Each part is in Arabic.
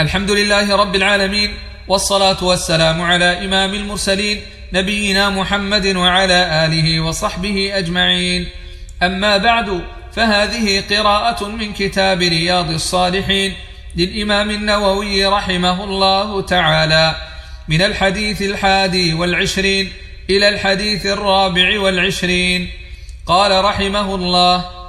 الحمد لله رب العالمين والصلاة والسلام على إمام المرسلين نبينا محمد وعلى آله وصحبه أجمعين. أما بعد فهذه قراءة من كتاب رياض الصالحين للإمام النووي رحمه الله تعالى من الحديث الحادي والعشرين إلى الحديث الرابع والعشرين. قال رحمه الله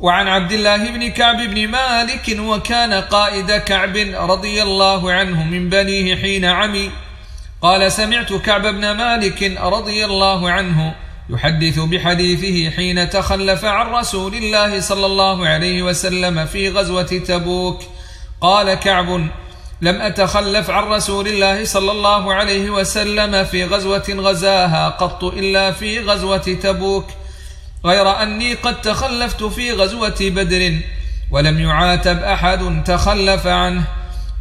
وعن عبد الله بن كعب بن مالك وكان قائد كعب رضي الله عنه من بنيه حين عمي. قال سمعت كعب بن مالك رضي الله عنه يحدث بحديثه حين تخلف عن رسول الله صلى الله عليه وسلم في غزوة تبوك. قال كعب لم أتخلف عن رسول الله صلى الله عليه وسلم في غزوة غزاها قط إلا في غزوة تبوك. غير أني قد تخلفت في غزوة بدر ولم يعاتب أحد تخلف عنه.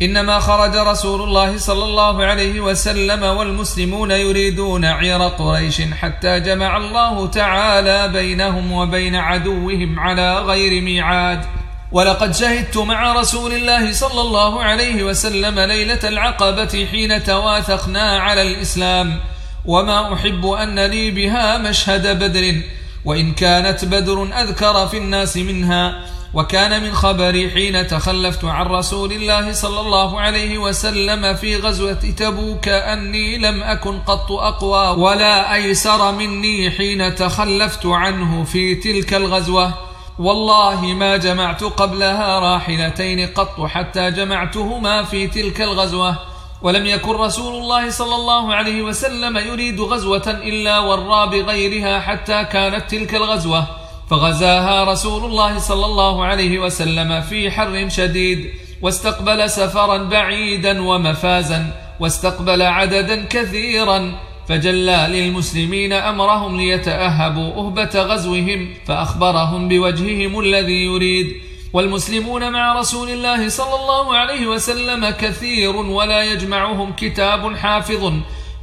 إنما خرج رسول الله صلى الله عليه وسلم والمسلمون يريدون عير قريش حتى جمع الله تعالى بينهم وبين عدوهم على غير ميعاد. ولقد شهدت مع رسول الله صلى الله عليه وسلم ليلة العقبة حين تواثقنا على الإسلام. وما أحب أن لي بها مشهد بدر. وإن كانت بدر أذكر في الناس منها وكان من خبري حين تخلفت عن رسول الله صلى الله عليه وسلم في غزوة تبوك أني لم أكن قط أقوى ولا أيسر مني حين تخلفت عنه في تلك الغزوة. والله ما جمعت قبلها راحلتين قط حتى جمعتهما في تلك الغزوة. ولم يكن رسول الله صلى الله عليه وسلم يريد غزوة إلا ورى بغيرها حتى كانت تلك الغزوة فغزاها رسول الله صلى الله عليه وسلم في حر شديد واستقبل سفرا بعيدا ومفازا واستقبل عددا كثيرا فجلى للمسلمين أمرهم ليتأهبوا أهبة غزوهم فأخبرهم بوجههم الذي يريد والمسلمون مع رسول الله صلى الله عليه وسلم كثير ولا يجمعهم كتاب حافظ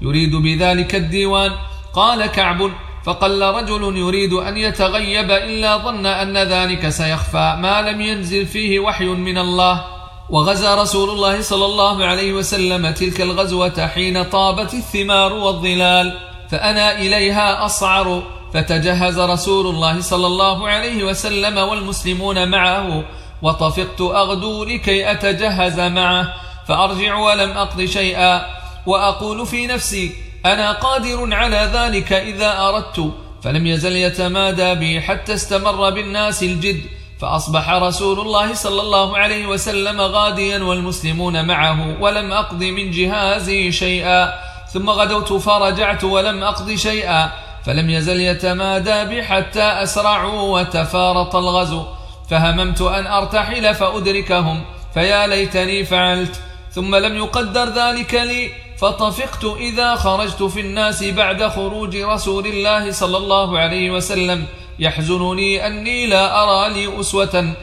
يريد بذلك الديوان. قال كعب فقل رجل يريد أن يتغيب إلا ظن أن ذلك سيخفى. ما لم ينزل فيه وحي من الله. وغزا رسول الله صلى الله عليه وسلم تلك الغزوة حين طابت الثمار والظلال فأنا إليها أصعر. فتجهز رسول الله صلى الله عليه وسلم والمسلمون معه وطفقت أغدو لكي أتجهز معه فأرجع ولم أقض شيئا وأقول في نفسي أنا قادر على ذلك إذا أردت فلم يزل يتمادى بي حتى استمر بالناس الجد فأصبح رسول الله صلى الله عليه وسلم غاديا والمسلمون معه ولم أقض من جهازي شيئا ثم غدوت فرجعت ولم أقض شيئا فلم يزل يتمادى بي حتى أسرعوا وتفارط الغزو. فهممت أن أرتحل فأدركهم. فيا ليتني فعلت. ثم لم يقدر ذلك لي. فطفقت إذا خرجت في الناس بعد خروج رسول الله صلى الله عليه وسلم. يحزنني أني لا أرى لي أسوة.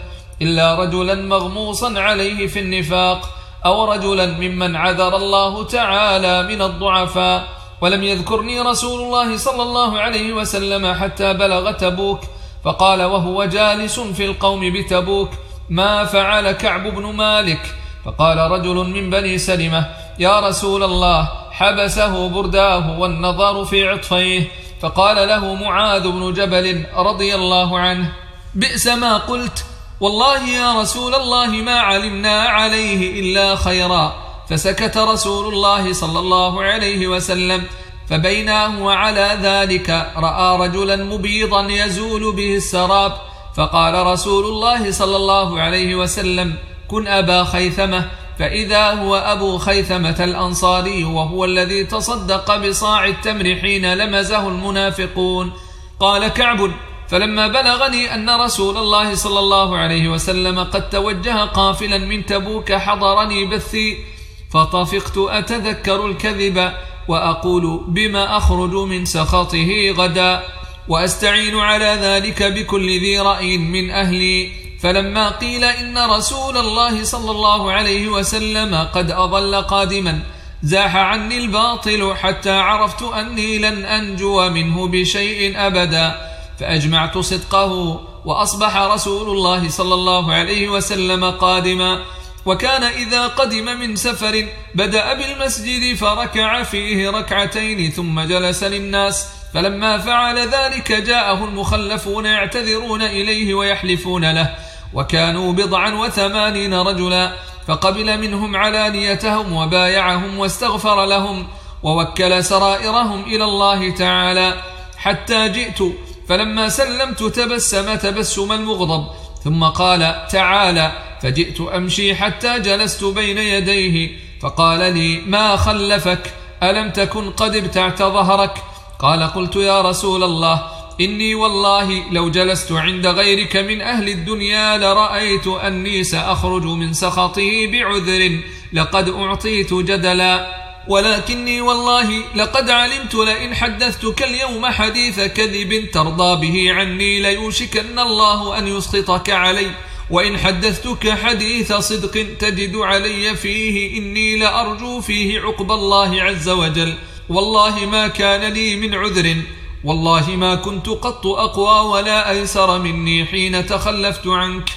إلا رجلا مغموصا عليه في النفاق. أو رجلا ممن عذر الله تعالى من الضعفاء. ولم يذكرني رسول الله صلى الله عليه وسلم حتى بلغ تبوك فقال وهو جالس في القوم بتبوك ما فعل كعب بن مالك؟ فقال رجل من بني سلمة يا رسول الله حبسه برداه والنظر في عطفيه. فقال له معاذ بن جبل رضي الله عنه بئس ما قلت والله يا رسول الله ما علمنا عليه إلا خيرا. فسكت رسول الله صلى الله عليه وسلم فبينا هو على ذلك رأى رجلا مبيضا يزول به السراب فقال رسول الله صلى الله عليه وسلم كن أبا خيثمة. فإذا هو أبو خيثمة الأنصاري وهو الذي تصدق بصاع التمر حين لمزه المنافقون قال كعب. فلما بلغني أن رسول الله صلى الله عليه وسلم قد توجه قافلا من تبوك حضرني بثي فطفقت أتذكر الكذب وأقول بما أخرج من سخطه غدا وأستعين على ذلك بكل ذي رأي من أهلي. فلما قيل إن رسول الله صلى الله عليه وسلم قد أضل قادما زاح عني الباطل حتى عرفت أني لن أنجو منه بشيء أبدا. فأجمعت صدقه وأصبح رسول الله صلى الله عليه وسلم قادما. وكان إذا قدم من سفر بدأ بالمسجد فركع فيه ركعتين ثم جلس للناس فلما فعل ذلك جاءه المخلفون يعتذرون إليه ويحلفون له وكانوا بضعا وثمانين رجلا فقبل منهم علانيتهم وبايعهم واستغفر لهم ووكل سرائرهم إلى الله تعالى حتى جئت فلما سلمت تبسم تبسم المغضب ثم قال تعالى فجئت أمشي حتى جلست بين يديه فقال لي ما خلفك؟ ألم تكن قد ابتعت ظهرك؟ قال قلت يا رسول الله إني والله لو جلست عند غيرك من أهل الدنيا لرأيت أني سأخرج من سخطه بعذر لقد أعطيت جدلا. ولكني والله لقد علمت لئن حدثتك اليوم حديث كذب ترضى به عني ليوشكن الله أن يسخطك علي. وإن حدثتك حديث صدق تجد علي فيه إني لأرجو فيه عقب الله عز وجل. والله ما كان لي من عذر. والله ما كنت قط أقوى ولا أيسر مني حين تخلفت عنك.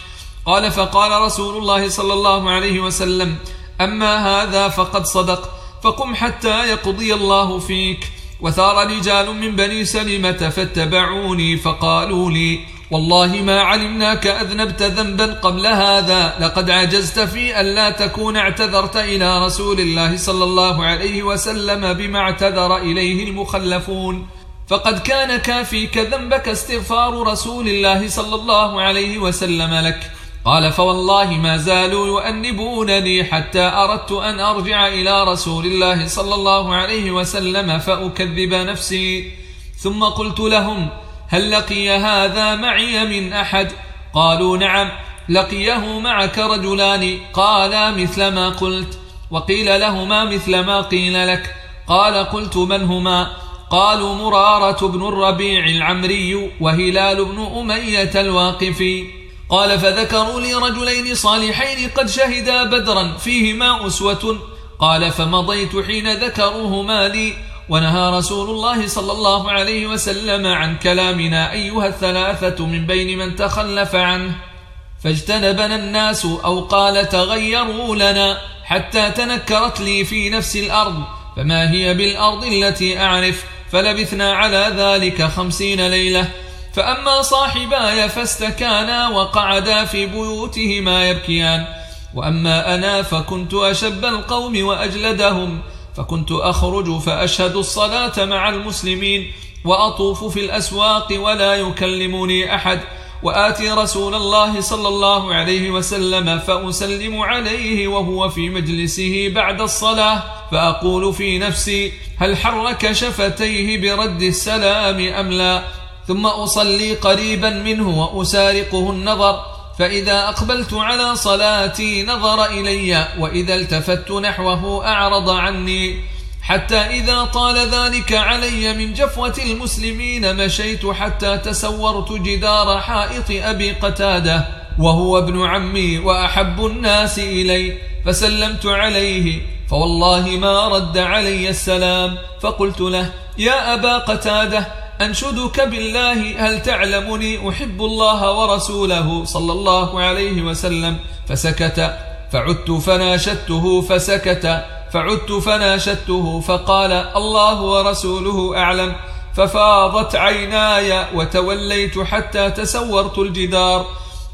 قال فقال رسول الله صلى الله عليه وسلم أما هذا فقد صدق فقم حتى يقضي الله فيك. وثار رجال من بني سلمة فاتبعوني فقالوا لي والله ما علمناك أذنبت ذنبا قبل هذا. لقد عجزت في أن لا تكون اعتذرت إلى رسول الله صلى الله عليه وسلم بما اعتذر إليه المخلفون. فقد كان كافيك ذنبك استغفار رسول الله صلى الله عليه وسلم لك. قال فوالله ما زالوا يؤنبونني حتى أردت أن أرجع إلى رسول الله صلى الله عليه وسلم فأكذب نفسي. ثم قلت لهم هل لقي هذا معي من أحد؟ قالوا نعم لقيه معك رجلان. قالا مثل ما قلت. وقيل لهما مثل ما قيل لك. قال قلت من هما؟ قالوا مرارة بن الربيع العمري وهلال بن أمية الواقفي. قال فذكروا لي رجلين صالحين قد شهدا بدرا فيهما أسوة. قال فمضيت حين ذكروهما لي. ونهى رسول الله صلى الله عليه وسلم عن كلامنا أيها الثلاثة من بين من تخلف عنه. فاجتنبنا الناس أو قال تغيروا لنا حتى تنكرت لي في نفس الأرض فما هي بالأرض التي أعرف؟ فلبثنا على ذلك خمسين ليلة. فأما صاحباي فاستكانا وقعدا في بيوتهما يبكيان. وأما أنا فكنت أشب القوم وأجلدهم. فكنت أخرج فأشهد الصلاة مع المسلمين وأطوف في الأسواق ولا يكلمني أحد وآتي رسول الله صلى الله عليه وسلم فأسلم عليه وهو في مجلسه بعد الصلاة فأقول في نفسي هل حرك شفتيه برد السلام أم لا؟ ثم أصلي قريبا منه وأسارقه النظر فإذا أقبلت على صلاتي نظر إلي وإذا التفت نحوه أعرض عني. حتى إذا طال ذلك علي من جفوة المسلمين مشيت حتى تسورت جدار حائط أبي قتادة وهو ابن عمي وأحب الناس إلي فسلمت عليه. فوالله ما رد علي السلام. فقلت له يا أبا قتادة أنشدك بالله هل تعلمني؟ أحب الله ورسوله. صلى الله عليه وسلم. فسكت. فعدت فناشدته فسكت. فعدت فناشدته فقال الله ورسوله أعلم. ففاضت عيناي وتوليت حتى تسورت الجدار.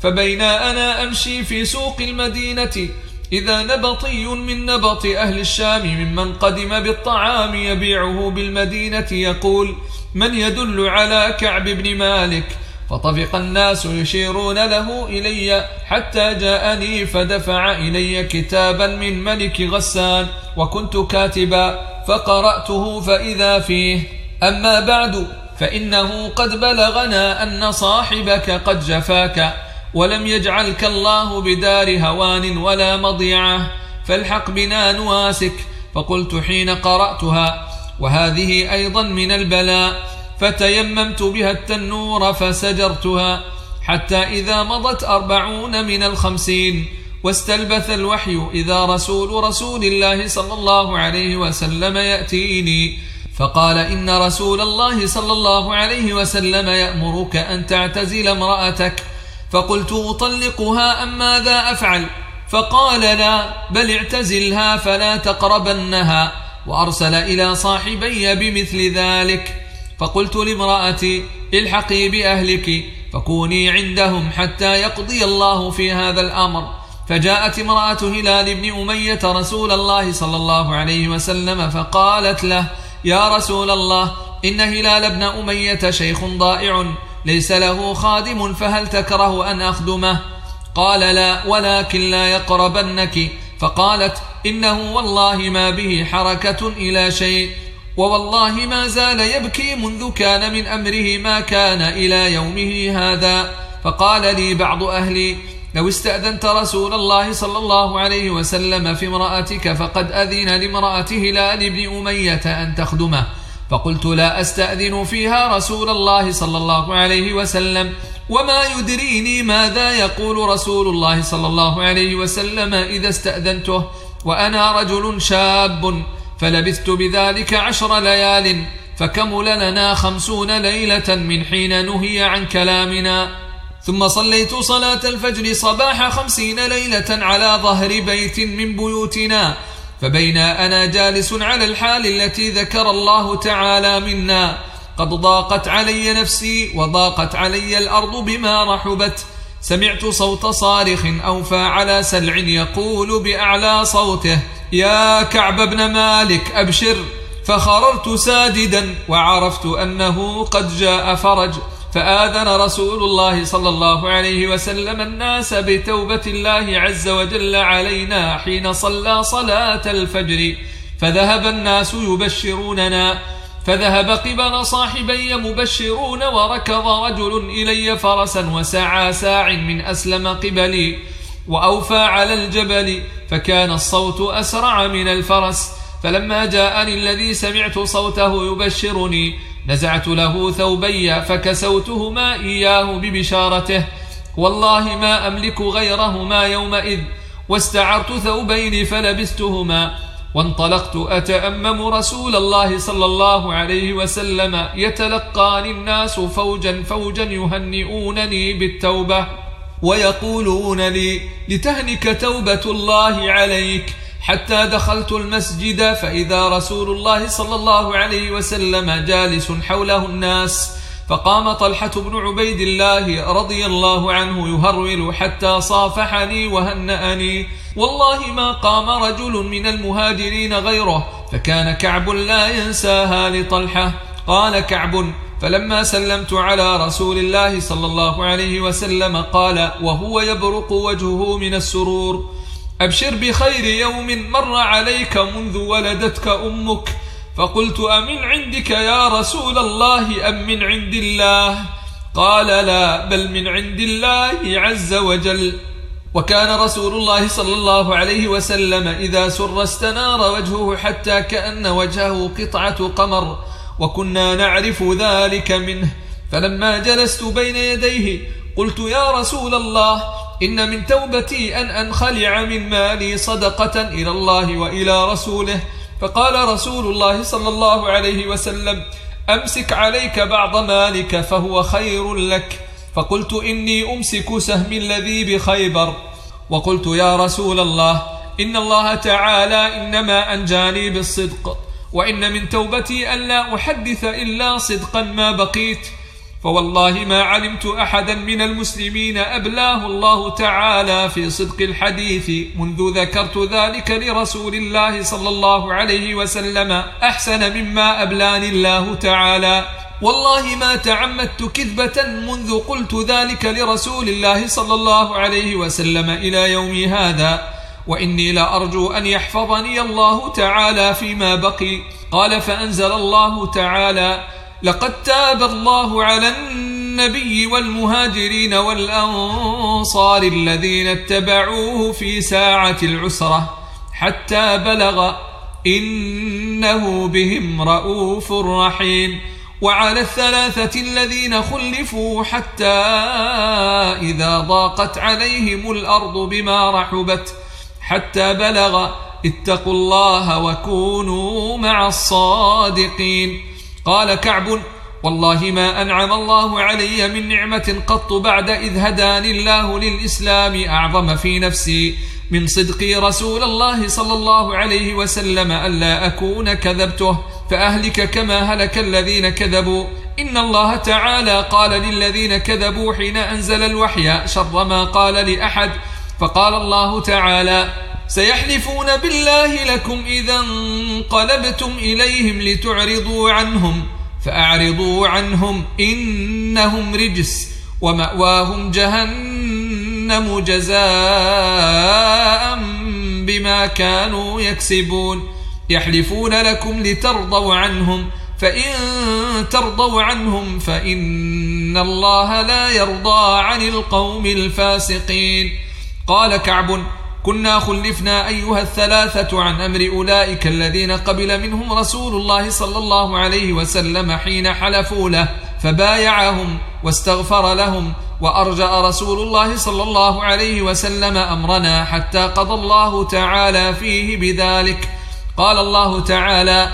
فبينا أنا أمشي في سوق المدينة. إذا نبطي من نبط أهل الشام ممن قدم بالطعام يبيعه بالمدينة يقول من يدل على كعب بن مالك؟ فطفق الناس يشيرون له إلي حتى جاءني فدفع إلي كتابا من ملك غسان وكنت كاتبا فقرأته فإذا فيه. أما بعد فإنه قد بلغنا أن صاحبك قد جفاك. ولم يجعلك الله بدار هوان ولا مضيعة فالحق بنا نواسك. فقلت حين قرأتها وهذه أيضا من البلاء فتيممت بها التنور فسجرتها حتى إذا مضت أربعون من الخمسين واستلبث الوحي إذا رسول رسول الله صلى الله عليه وسلم يأتيني. فقال إن رسول الله صلى الله عليه وسلم يأمرك أن تعتزل امرأتك فقلت أطلقها أم ماذا أفعل؟ فقال لا بل اعتزلها فلا تقربنها وأرسل إلى صاحبي بمثل ذلك. فقلت لامرأتي الحقي بأهلك فكوني عندهم حتى يقضي الله في هذا الأمر. فجاءت امرأة هلال بن أمية رسول الله صلى الله عليه وسلم فقالت له يا رسول الله إن هلال بن أمية شيخ ضائع. ليس له خادم فهل تكره أن أخدمه؟ قال لا ولكن لا يقربنك. فقالت إنه والله ما به حركة إلى شيء ووالله ما زال يبكي منذ كان من أمره ما كان إلى يومه هذا. فقال لي بعض أهلي لو استأذنت رسول الله صلى الله عليه وسلم في امرأتك فقد أذن لامرأة هلال بن أمية أن تخدمه. فقلت لا أستأذن فيها رسول الله صلى الله عليه وسلم وما يدريني ماذا يقول رسول الله صلى الله عليه وسلم إذا استأذنته وأنا رجل شاب فلبثت بذلك عشر ليال فكمل لنا خمسون ليلة من حين نهي عن كلامنا. ثم صليت صلاة الفجر صباح خمسين ليلة على ظهر بيت من بيوتنا. فبين أنا جالس على الحال التي ذكر الله تعالى منا. قد ضاقت علي نفسي وضاقت علي الأرض بما رحبت. سمعت صوت صارخ أوفى على سلع يقول بأعلى صوته يا كعب بن مالك أبشر. فخررت ساجدا وعرفت أنه قد جاء فرج. فآذن رسول الله صلى الله عليه وسلم الناس بتوبة الله عز وجل علينا حين صلى صلاة الفجر. فذهب الناس يبشروننا. فذهب قبل صاحبي مبشرون وركض رجل إلي فرسا وسعى ساع من أسلم قبلي وأوفى على الجبل فكان الصوت أسرع من الفرس. فلما جاءني الذي سمعت صوته يبشرني نزعت له ثوبي فكسوتهما إياه ببشارته. والله ما أملك غيرهما يومئذ. واستعرت ثوبين فلبستهما. وانطلقت أتأمم رسول الله صلى الله عليه وسلم. يتلقاني الناس فوجا فوجا يهنئونني بالتوبة. ويقولون لي لتهنك توبة الله عليك. حتى دخلت المسجد فإذا رسول الله صلى الله عليه وسلم جالس حوله الناس فقام طلحة بن عبيد الله رضي الله عنه يهرول حتى صافحني وهنأني والله ما قام رجل من المهاجرين غيره فكان كعب لا ينساها لطلحة. قال كعب فلما سلمت على رسول الله صلى الله عليه وسلم قال وهو يبرق وجهه من السرور. أبشر بخير يوم مر عليك منذ ولدتك أمك. فقلت أمن عندك يا رسول الله أم من عند الله؟ قال لا بل من عند الله عز وجل. وكان رسول الله صلى الله عليه وسلم إذا سر استنار وجهه حتى كأن وجهه قطعة قمر وكنا نعرف ذلك منه. فلما جلست بين يديه قلت يا رسول الله إن من توبتي أن أنخلع من مالي صدقة إلى الله وإلى رسوله. فقال رسول الله صلى الله عليه وسلم أمسك عليك بعض مالك فهو خير لك. فقلت إني أمسك سهم الذي بخيبر. وقلت يا رسول الله إن الله تعالى إنما أنجاني بالصدق وإن من توبتي أن لا أحدث إلا صدقا ما بقيت. فوالله ما علمت أحدا من المسلمين أبلاه الله تعالى في صدق الحديث منذ ذكرت ذلك لرسول الله صلى الله عليه وسلم. أحسن مما أبلاني الله تعالى. والله ما تعمدت كذبة منذ قلت ذلك لرسول الله صلى الله عليه وسلم إلى يومي هذا. وإني لأرجو أن يحفظني الله تعالى فيما بقي. قال فأنزل الله تعالى لقد تاب الله على النبي والمهاجرين والأنصار الذين اتبعوه في ساعة العسرة حتى بلغ إنه بهم رؤوف رحيم وعلى الثلاثة الذين خلفوا حتى إذا ضاقت عليهم الأرض بما رحبت حتى بلغ اتقوا الله وكونوا مع الصادقين قال كعب والله ما أنعم الله علي من نعمة قط بعد إذ هداني الله للإسلام أعظم في نفسي. من صدقي رسول الله صلى الله عليه وسلم ألا أكون كذبته فأهلك كما هلك الذين كذبوا. إن الله تعالى قال للذين كذبوا حين أنزل الوحي شر ما قال لأحد فقال الله تعالى سيحلفون بالله لكم إذا انقلبتم إليهم لتعرضوا عنهم فأعرضوا عنهم إنهم رجس ومأواهم جهنم جزاء بما كانوا يكسبون. يحلفون لكم لترضوا عنهم فإن ترضوا عنهم فإن الله لا يرضى عن القوم الفاسقين. قال كعب كنا خلفنا أيها الثلاثة عن أمر أولئك الذين قبل منهم رسول الله صلى الله عليه وسلم حين حلفوا له فبايعهم واستغفر لهم وأرجأ رسول الله صلى الله عليه وسلم أمرنا حتى قضى الله تعالى فيه بذلك. قال الله تعالى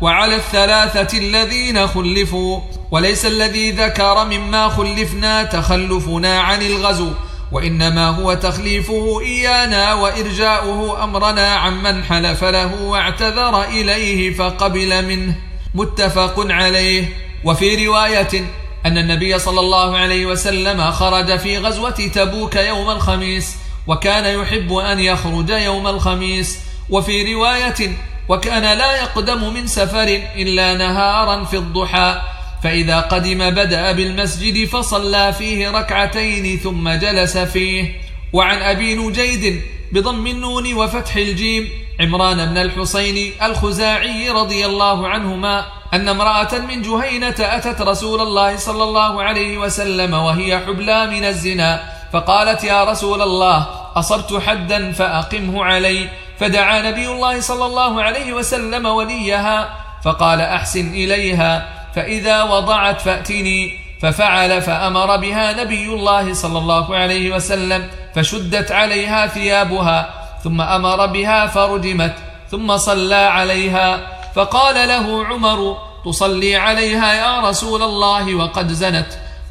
وعلى الثلاثة الذين خلفوا وليس الذي ذكر مما خلفنا تخلفنا عن الغزو وإنما هو تخليفه إيانا وإرجاؤه أمرنا عمن حلف له واعتذر إليه فقبل منه. متفق عليه. وفي رواية أن النبي صلى الله عليه وسلم خرج في غزوة تبوك يوم الخميس وكان يحب أن يخرج يوم الخميس. وفي رواية وكان لا يقدم من سفر إلا نهارا في الضحى. فإذا قدم بدأ بالمسجد فصلى فيه ركعتين ثم جلس فيه. وعن أبي نجيد بضم النون وفتح الجيم عمران بن الحسين الخزاعي رضي الله عنهما أن امرأة من جهينة أتت رسول الله صلى الله عليه وسلم وهي حبلى من الزنا فقالت يا رسول الله أصبت حدا فأقمه علي. فدعا نبي الله صلى الله عليه وسلم وليها فقال أحسن إليها. فإذا وضعت فأتني ففعل فأمر بها نبي الله صلى الله عليه وسلم فشدت عليها ثيابها ثم أمر بها فرجمت ثم صلى عليها فقال له عمر تصلي عليها يا رسول الله وقد زنت.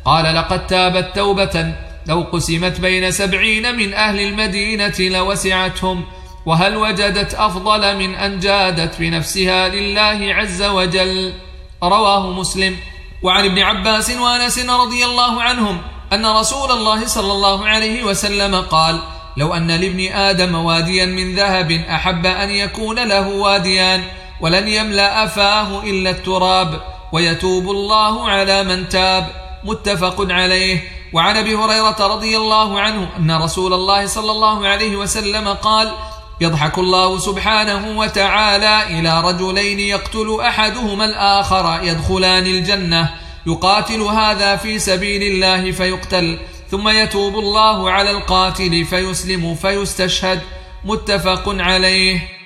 قال لقد تابت توبة لو قسمت بين سبعين من أهل المدينة لوسعتهم وهل وجدت أفضل من أن جادت بنفسها لله عز وجل؟ رواه مسلم. وعن ابن عباس وأنس رضي الله عنهم أن رسول الله صلى الله عليه وسلم قال لو أن لابن آدم واديا من ذهب أحب أن يكون له واديان ولن يملأ فاه إلا التراب ويتوب الله على من تاب. متفق عليه. وعن أبي هريرة رضي الله عنه أن رسول الله صلى الله عليه وسلم قال يضحك الله سبحانه وتعالى إلى رجلين يقتل أحدهما الآخر يدخلان الجنة. يقاتل هذا في سبيل الله فيقتل ثم يتوب الله على القاتل فيسلم فيستشهد. متفق عليه.